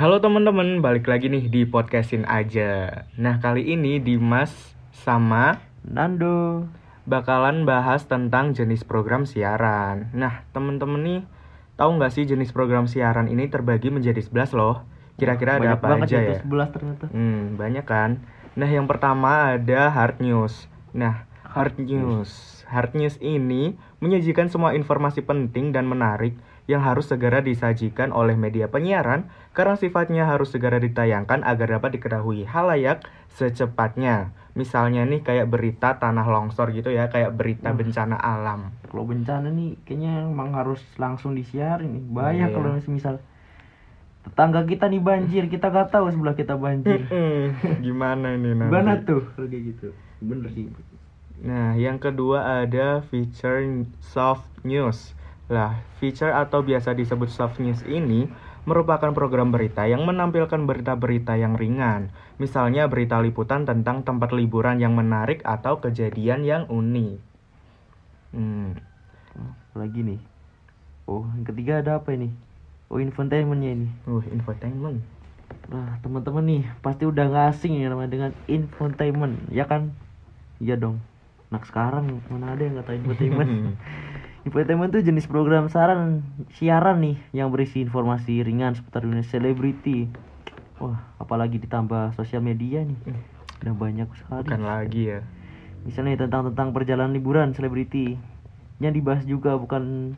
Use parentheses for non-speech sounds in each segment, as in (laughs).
Halo teman-teman, balik lagi nih di podcastin aja. Nah kali ini Dimas sama Nando. bakalan bahas tentang jenis program siaran. Nah teman-teman nih tahu nggak sih jenis program siaran ini terbagi menjadi 11 loh. Kira-kira ada apa aja ya? 11 ternyata. Hmm banyak kan. Nah yang pertama ada hard news. Nah hard news, hard news ini menyajikan semua informasi penting dan menarik yang harus segera disajikan oleh media penyiaran karena sifatnya harus segera ditayangkan agar dapat diketahui halayak secepatnya. Misalnya nih kayak berita tanah longsor gitu ya, kayak berita Hmm. bencana alam. Kalau bencana nih kayaknya emang harus langsung disiarin nih. Bahaya Iya. kalau misal tetangga kita nih banjir, kita gak tahu sebelah kita banjir. (laughs) Gimana ini nanti? Gimana tuh kalau kayak gitu? Bener sih. Nah, yang kedua ada feature soft news. Lah, feature atau biasa disebut soft news ini merupakan program berita yang menampilkan berita-berita yang ringan. Misalnya berita liputan tentang tempat liburan yang menarik atau kejadian yang unik. Hmm, Lagi nih. Oh, yang ketiga ada apa ini? Oh, infotainmentnya ini. uh, infotainment. Nah, teman-teman nih pasti udah nggak asing ya namanya dengan infotainment, ya kan? Iya dong. Nah sekarang mana ada yang nggak tahu infotainment? (laughs) infotainment tuh jenis program saran siaran nih yang berisi informasi ringan seputar dunia selebriti. Wah, apalagi ditambah sosial media nih. Udah banyak sekali. Bukan lagi ya. Misalnya tentang tentang perjalanan liburan selebriti. Yang dibahas juga bukan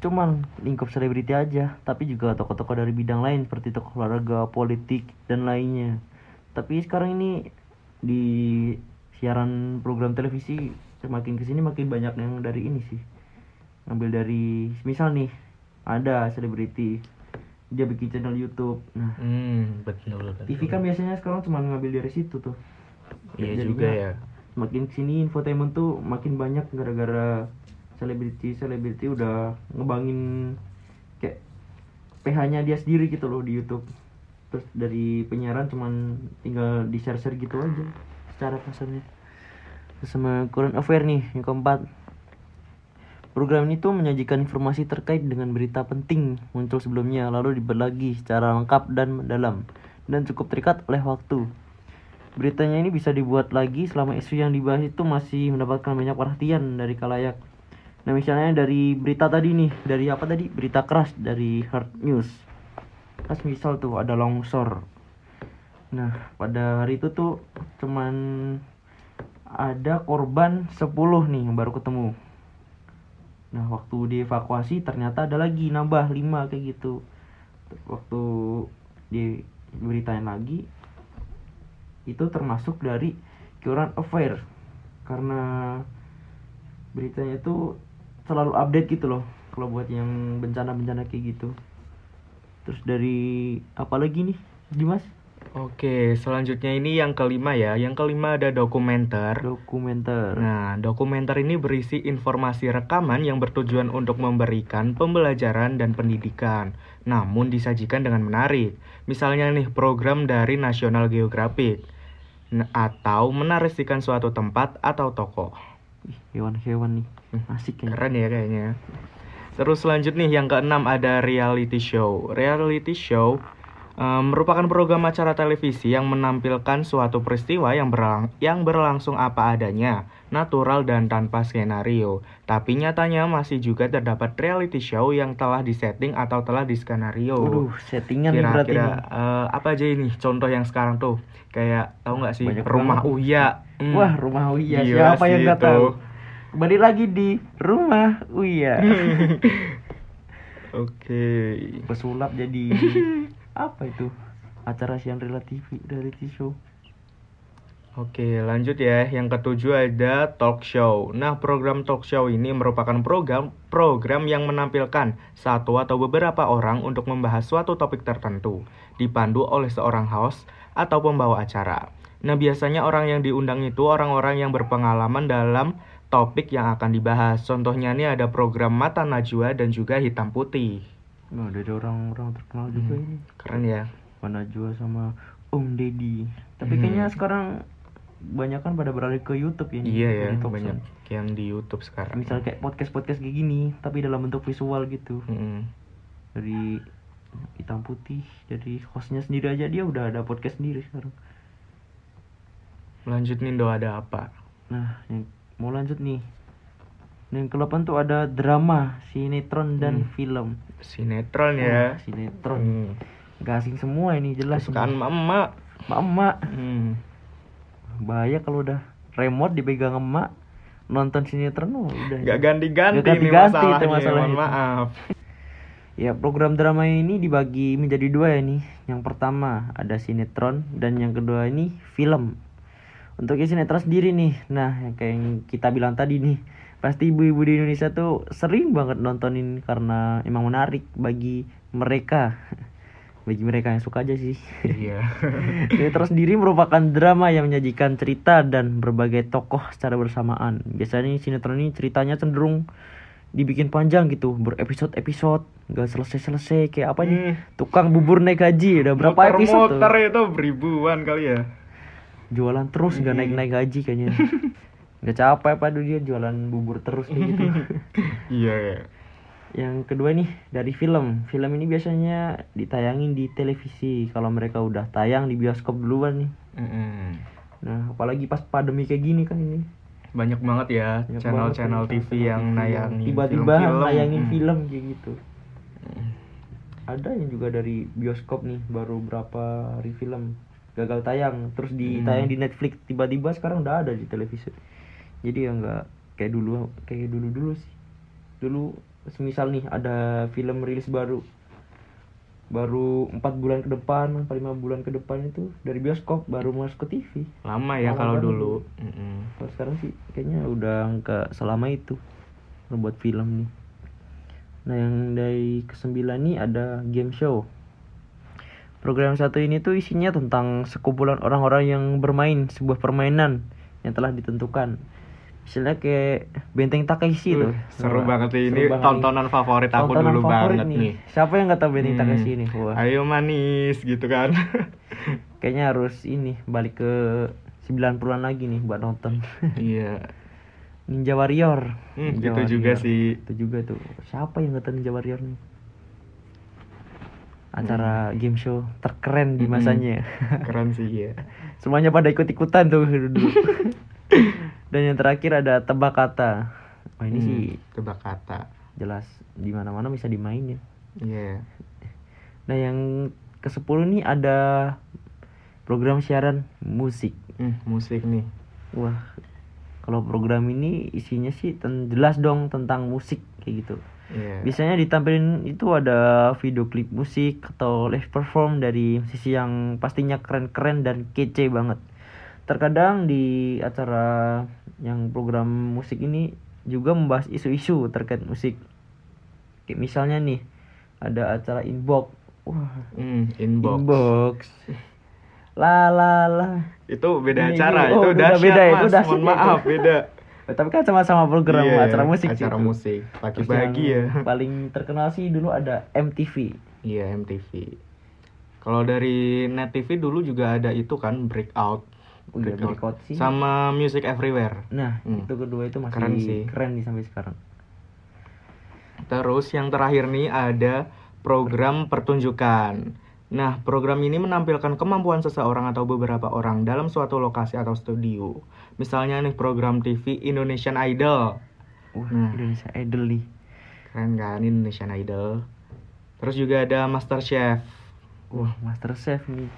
cuman lingkup selebriti aja, tapi juga tokoh-tokoh dari bidang lain seperti tokoh olahraga, politik dan lainnya. Tapi sekarang ini di siaran program televisi semakin ke sini makin banyak yang dari ini sih. Ngambil dari misal nih ada selebriti dia bikin channel YouTube. Nah, Hmm, betul betul. TV kan biasanya sekarang cuma ngambil dari situ tuh. Iya Jadinya juga ya. makin sini infotainment tuh makin banyak gara-gara selebriti selebriti udah ngebangin kayak PH-nya dia sendiri gitu loh di YouTube terus dari penyiaran cuman tinggal di share share gitu aja secara kasarnya sama current affair nih yang keempat Program ini tuh menyajikan informasi terkait dengan berita penting muncul sebelumnya lalu dibagi secara lengkap dan mendalam dan cukup terikat oleh waktu. Beritanya ini bisa dibuat lagi selama isu yang dibahas itu masih mendapatkan banyak perhatian dari kalayak. Nah misalnya dari berita tadi nih, dari apa tadi? Berita keras dari Hard News. Pas misal tuh ada longsor. Nah pada hari itu tuh cuman ada korban 10 nih yang baru ketemu. Nah waktu dievakuasi ternyata ada lagi nambah 5 kayak gitu. Waktu diberitain lagi itu termasuk dari current affair. Karena beritanya itu selalu update gitu loh kalau buat yang bencana-bencana kayak gitu. Terus dari apa lagi nih Dimas Oke, selanjutnya ini yang kelima ya. Yang kelima ada dokumenter. dokumenter Nah, dokumenter ini berisi informasi rekaman yang bertujuan untuk memberikan pembelajaran dan pendidikan, namun disajikan dengan menarik. Misalnya nih, program dari National Geographic, atau menarasikan suatu tempat atau tokoh. Ih, hewan-hewan nih Hmm, asik ya Keren ya kayaknya. Terus selanjutnya yang keenam ada reality show. Reality show merupakan program acara televisi yang menampilkan suatu peristiwa yang berlang- yang berlangsung apa adanya, natural dan tanpa skenario. Tapi nyatanya masih juga terdapat reality show yang telah disetting atau telah diskenario. Waduh, settingan Kira-kira eh, apa aja ini contoh yang sekarang tuh? Kayak tahu nggak sih Banyak rumah banget. Uya? Hmm. Wah, rumah Uya. Gila Siapa yang nggak tahu? Kembali lagi di rumah Uya. (laughs) Oke. Pesulap jadi (laughs) apa itu? Acara siang relatif reality show. Oke, lanjut ya. Yang ketujuh ada talk show. Nah, program talk show ini merupakan program program yang menampilkan satu atau beberapa orang untuk membahas suatu topik tertentu, dipandu oleh seorang host atau pembawa acara. Nah, biasanya orang yang diundang itu orang-orang yang berpengalaman dalam topik yang akan dibahas. Contohnya nih ada program Mata Najwa dan juga Hitam Putih. Nah, dari orang-orang terkenal juga Hmm, ini. Keren ya. Najwa sama Om Deddy. Tapi Hmm. kayaknya sekarang banyak kan pada beralih ke YouTube ya. Iya ya, banyak yang di YouTube sekarang. Misal kayak podcast-podcast kayak gini, tapi dalam bentuk visual gitu. Mm-mm. Dari hitam putih jadi hostnya sendiri aja dia udah ada podcast sendiri sekarang Lanjut nih Do ada apa? nah yang mau lanjut nih yang ke-8 tuh ada drama sinetron dan Hmm. film Sinetron ya. sinetron Hmm. gak asing semua ini jelas Kesukaan mama. emak Hmm. bahaya kalau udah remote dipegang emak nonton sinetron oh, udah Gak ganti-ganti Nggak nih ganti-ganti masalahnya. itu masalahnya maaf. Ya program drama ini dibagi menjadi dua ya nih. Yang pertama ada sinetron dan yang kedua ini film. Untuk sinetron sendiri nih, nah yang kayak yang kita bilang tadi nih, pasti ibu-ibu di Indonesia tuh sering banget nontonin karena emang menarik bagi mereka, (laughs) bagi mereka yang suka aja sih. Iya. (laughs) Sinetron sendiri merupakan drama yang menyajikan cerita dan berbagai tokoh secara bersamaan. Biasanya sinetron ini ceritanya cenderung dibikin panjang gitu, berepisode-episode, nggak selesai-selesai kayak apa nih? Hmm. Tukang bubur naik gaji, udah berapa episode tuh? Motor itu beribuan kali ya. Jualan terus nggak naik-naik gaji kayaknya. (laughs) Nggak capek apa dia jualan bubur terus kayak gitu. (laughs) Iya ya. Yang kedua nih dari film. Film ini biasanya ditayangin di televisi. Kalau mereka udah tayang di bioskop duluan nih. Mm-mm. Nah, apalagi pas pandemi kayak gini kan ini. Banyak banget ya Banyak channel-channel banget TV nih, yang TV nayangin tiba-tiba nayangin Hmm. film kayak gitu. Hmm. Ada yang juga dari bioskop nih baru berapa hari film gagal tayang terus ditayang Hmm. di Netflix tiba-tiba sekarang udah ada di televisi. Jadi ya nggak kayak dulu kayak dulu dulu sih. Dulu semisal nih ada film rilis baru baru empat bulan ke depan apa lima bulan ke depan itu dari bioskop baru masuk ke TV Lama ya Lama kalau dulu. Mm-mm. kalau sekarang sih kayaknya udah nggak selama itu membuat film nih nah yang dari kesembilan nih ada game show program satu ini tuh isinya tentang sekumpulan orang-orang yang bermain sebuah permainan yang telah ditentukan misalnya kayak benteng Takeshi Uh, tuh seru Wah, banget nih. seru ini banget nih. tontonan favorit aku Tontonan dulu favorit banget nih. siapa yang nggak tahu benteng Hmm. Takeshi ini wah Ayo manis gitu kan. (laughs) kayaknya harus ini balik ke 90-an lagi nih buat nonton iya. (laughs) Ninja Warrior. Hmm, Ninja gitu juga sih. Itu juga tuh. Siapa yang nggak tahu Ninja Warrior nih? Acara game show terkeren di Mm-mm. masanya. Keren sih ya. (laughs) Semuanya pada ikut-ikutan tuh dulu. Dan yang terakhir ada tebak kata. Wah ini Hmm, sih tebak kata. jelas di mana-mana bisa dimainin. Iya. Nah yang ke 10 nih ada program siaran musik. Hmm, musik nih. Wah, kalau program ini isinya sih ten- jelas dong tentang musik kayak gitu. Iya. Biasanya ditampilin itu ada video klip musik atau live perform dari musisi yang pastinya keren-keren dan kece banget. Terkadang di acara yang program musik ini juga membahas isu-isu terkait musik. Kayak misalnya nih, ada acara inbox. Wah, Hmm, inbox. inbox. La la la. Itu beda Ini- acara, oh, itu beda- dahsyat beda, itu dahsyat Mohon maaf, beda. Eh, Tapi kan sama-sama program Iya, acara musik sih Acara itu. musik. Pagi-pagi ya. Paling terkenal sih dulu ada MTV. Iya, MTV. Kalau dari Net TV dulu juga ada itu kan Breakout. Sih. Sama Music Everywhere. Nah, Hmm. itu kedua itu masih Keren sih. keren nih sampai sekarang. Terus yang terakhir nih ada program pertunjukan. Nah, program ini menampilkan kemampuan seseorang atau beberapa orang dalam suatu lokasi atau studio. Misalnya nih program TV Indonesian Idol. Wah, Nah. Indonesia Idol nih. Keren kan Indonesian Idol. Terus juga ada Master Chef. Wah, Master Chef nih.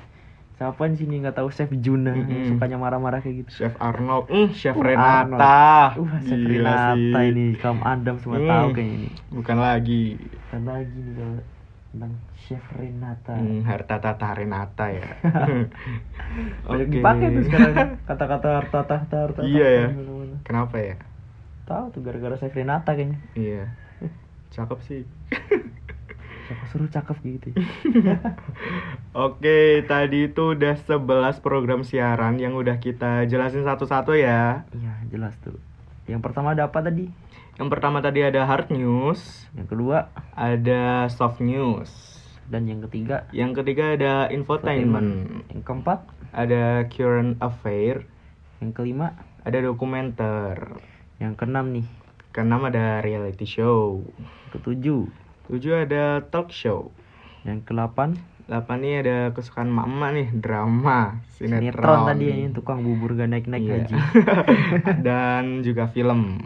Siapa di sini nggak tahu Chef Juna yang Mm-mm. sukanya marah-marah kayak gitu. Chef Arnold, hmm, Chef Uh, Renata. Wah, Chef Gila Renata sih. ini kaum Adam semua Hmm. tahu kayaknya ini. Bukan lagi. Dan lagi nih kalau tentang Chef Renata. Hmm, harta tata Renata ya. (laughs) Banyak Oke. dipakai tuh sekarang kata-kata harta tahta harta Iya ya. di mana-mana. Kenapa ya? Tahu tuh gara-gara Chef Renata kayaknya. Iya. (laughs) Cakep sih. (laughs) Siapa suruh cakep gitu. (laughs) Oke, tadi itu udah 11 program siaran yang udah kita jelasin satu-satu ya. Iya, jelas tuh. Yang pertama ada apa tadi? Yang pertama tadi ada hard news, Yang kedua ada soft news. dan yang ketiga Yang ketiga ada infotainment, Yang keempat, ada current affair, yang kelima, ada dokumenter. yang keenam nih, Keenam ada reality show. ketujuh, Tujuh ada talk show. Yang ke-8 8 nih ada kesukaan emak nih, drama, sinetron. sinetron tadi ya, tukang bubur gak naik-naik Iya. gaji. (laughs) Dan juga film.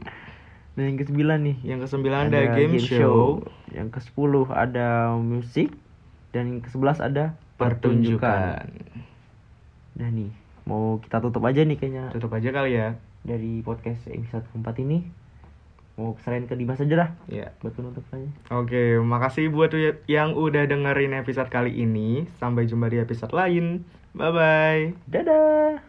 Dan yang ke-9 nih Yang kesembilan ada, game, show, Yang ke-10 ada musik dan yang ke-11 ada pertunjukan. pertunjukan. Nah nih, mau kita tutup aja nih kayaknya Tutup aja kali ya. dari podcast episode keempat ini. Mau serahin ke Dimas aja dah Ya. buat penutup aja. Oke, makasih buat yang udah dengerin episode kali ini. Sampai jumpa di episode lain. Bye bye. Dadah.